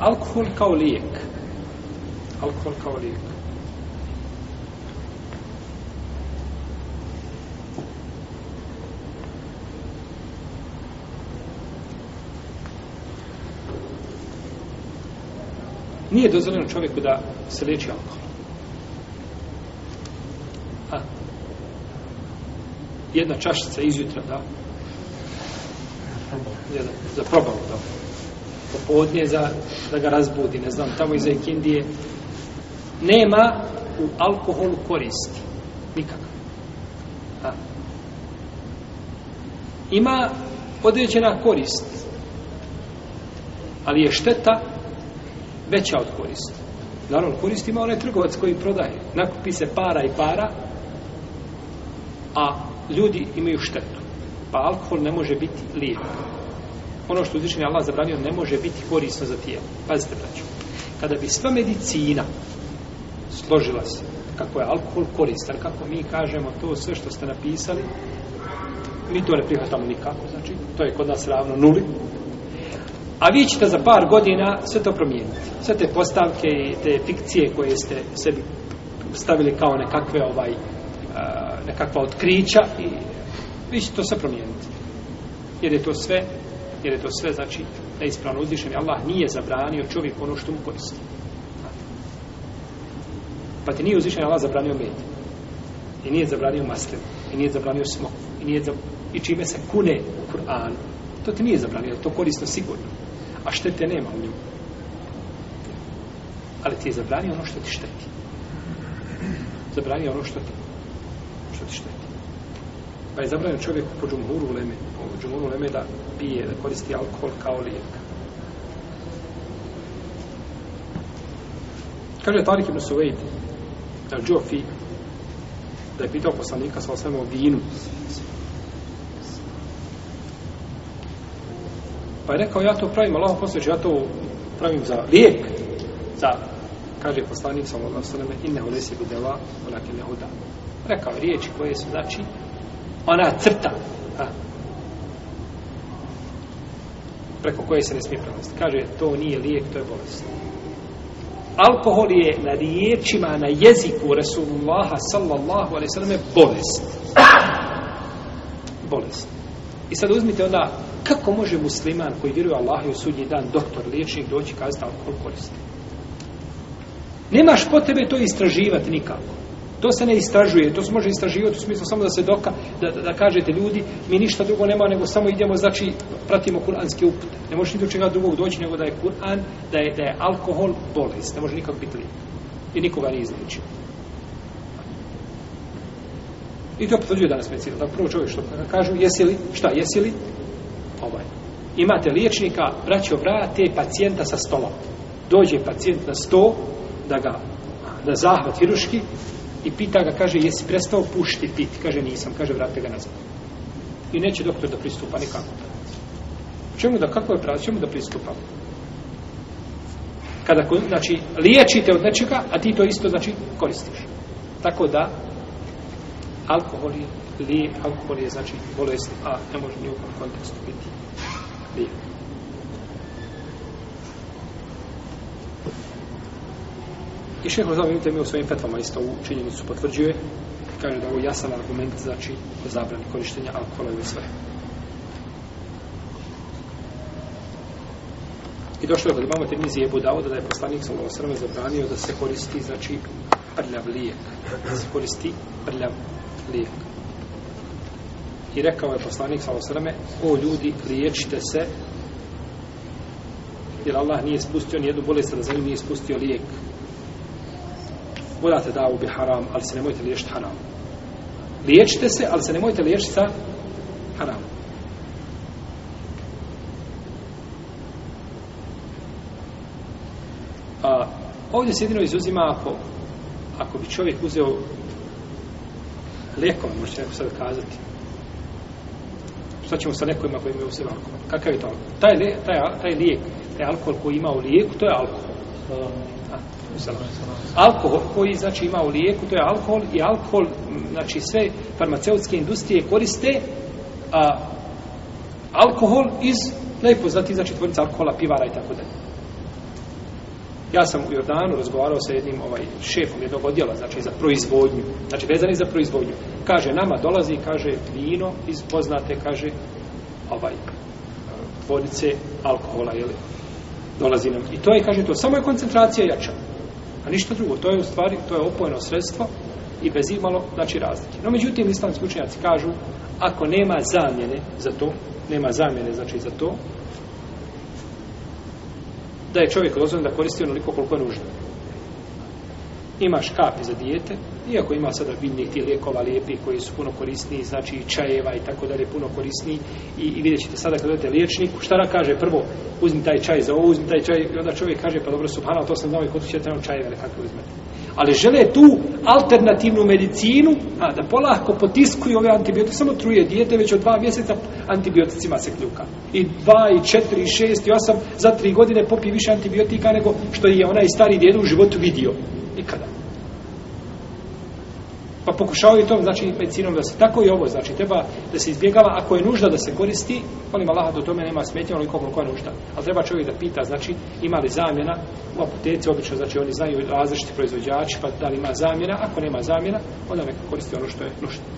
alkohol kao lijek. Alkohol kao lijek. Nije dozvoljeno čovjeku da se liječi alkohol. A, jedna čašica izjutra, da? Jedna, za probavu, dobro popodne za, da ga razbudi, ne znam, tamo iza Ikindije. Nema u alkoholu koristi. Nikako. A. Ima određena korist, ali je šteta veća od koristi. Naravno, korist ima onaj trgovac koji prodaje. Nakupi se para i para, a ljudi imaju štetu. Pa alkohol ne može biti lijepo ono što uzvišen je Allah zabranio ne može biti korisno za tijelo. Pazite, braću. Kada bi sva medicina složila se kako je alkohol koristan, kako mi kažemo to sve što ste napisali, mi to ne prihvatamo nikako, znači to je kod nas ravno nuli. A vi ćete za par godina sve to promijeniti. Sve te postavke i te fikcije koje ste sebi stavili kao nekakve ovaj, nekakva otkrića i vi ćete to sve promijeniti. Jer je to sve jer je to sve znači da ispravno uzvišen Allah nije zabranio čovjek ono što mu koristi pa ti nije uzvišen Allah zabranio med i nije zabranio maslin i nije zabranio smok i, nije za, i čime se kune u Kur'an to ti nije zabranio, to korisno sigurno a štete nema u njemu ali ti je zabranio ono što ti šteti zabranio ono što ti što ti šteti Pa je zabranio čovjeku po džumhuru u Leme, po džumhuru u Leme da pije, da koristi alkohol kao lijek. Kaže Tarik ibn Suvejdi, da je džio fig, da je pitao poslanika sa osvema o vinu. Pa je rekao, ja to pravim, Allah posliješ, ja to pravim za lijek, za, kaže poslanik sa osvema, inne ulesi bi dela, onak inne uda. Rekao, riječi koje su, znači, ona crta a, preko koje se ne smije prolaziti. Kaže, to nije lijek, to je bolest. Alkohol je na riječima, na jeziku Rasulullaha sallallahu alaihi sallam je bolest. bolest. I sad uzmite onda, kako može musliman koji vjeruje Allah i u sudnji dan, doktor, liječnik, doći kazati alkohol koristi? Nemaš potrebe to istraživati nikako. To se ne istražuje, to se može istraživati u smislu samo da se doka, da, da, da kažete ljudi, mi ništa drugo nema nego samo idemo, znači pratimo kuranske upute. Ne može ni do čega drugog doći nego da je Kur'an, da je, da je alkohol bolest, ne može nikak biti lijek. I nikoga ne izličio. I to potvrđuje danas medicina. Tako prvo čovjek što kažu, jesi li, šta, jesi li? Ovaj. Imate liječnika, braćo, vrate pacijenta sa stolom. Dođe pacijent na sto, da ga, da zahvat hiruški, i pita ga, kaže, jesi prestao pušiti pit? Kaže, nisam, kaže, vrate ga nazad. I neće doktor da pristupa nikako. Čemu da, kako je pravo, čemu da pristupa? Kada, znači, liječite od nečega, a ti to isto, znači, koristiš. Tako da, alkohol je, li, alkohol je, znači, bolest, a ne može ni u kontekstu biti lijek. I šehr Hozab imite mi u svojim fetvama isto u činjenicu potvrđuje. Kaže da ovo jasan argument znači o zabrani korištenja alkohola i sve. I došlo je kod imamo termizije Ebu Dauda da je poslanik sa Lovosrme zabranio da se koristi znači prljav lijek. Da se koristi prljav lijek. I rekao je poslanik sa Lovosrme o ljudi liječite se jer Allah nije spustio nijednu bolest na zemlju, nije spustio lijek morate da ubi haram, ali se nemojte liješiti haram. Liječite se, ali se nemojte liješiti sa haram. A, ovdje se jedino izuzima ako, ako bi čovjek uzeo lijekom, možete neko sad kazati, šta ćemo sa lijekovima koji imaju uzeo alkohol? Kakav je to alkohol? Taj, taj, taj lijek, taj alkohol koji ima u lijeku, to je alkohol. Um, A, Alkohol koji znači ima u lijeku, to je alkohol i alkohol, znači sve farmaceutske industrije koriste a, alkohol iz najpoznatiji znači tvornica alkohola, pivara i tako dalje. Ja sam u Jordanu razgovarao sa jednim ovaj šefom jednog odjela, znači za proizvodnju, znači vezani za proizvodnju. Kaže, nama dolazi, kaže, vino iz poznate, kaže, ovaj, tvornice alkohola, jel? dolazi nam. I to je, kaže to, samo je koncentracija jača. A ništa drugo, to je u stvari, to je opojeno sredstvo i bez imalo, znači, razlike. No, međutim, islamski učenjaci kažu, ako nema zamjene za to, nema zamjene, znači, za to, da je čovjek dozvan da koristi onoliko koliko je nužno imaš kapi za dijete, iako ima sada biljnih ti lijekova lijepi koji su puno korisni, znači i čajeva i tako dalje, puno korisni i, i vidjet ćete sada kad odete liječniku, šta da kaže prvo, uzmi taj čaj za ovo, uzmi taj čaj, i onda čovjek kaže, pa dobro, subhano, to sam znao i kod ćete nam čajeve, kako uzmete ali žele tu alternativnu medicinu, a, da polahko potiskuju ove antibiotike, samo truje dijete, već od dva mjeseca antibioticima se kljuka. I dva, i četiri, i šest, i osam, za tri godine popije više antibiotika nego što je onaj stari djede u životu vidio. Nikada pa pokušavaju to, znači, medicinom da se tako i ovo, znači, treba da se izbjegava, ako je nužda da se koristi, molim Allaha, do tome nema smetnje, ono koliko koja je nužda. Ali treba čovjek da pita, znači, ima li zamjena u apoteci, obično, znači, oni znaju različiti proizvođači, pa da li ima zamjena, ako nema zamjena, onda neka koristi ono što je nužda.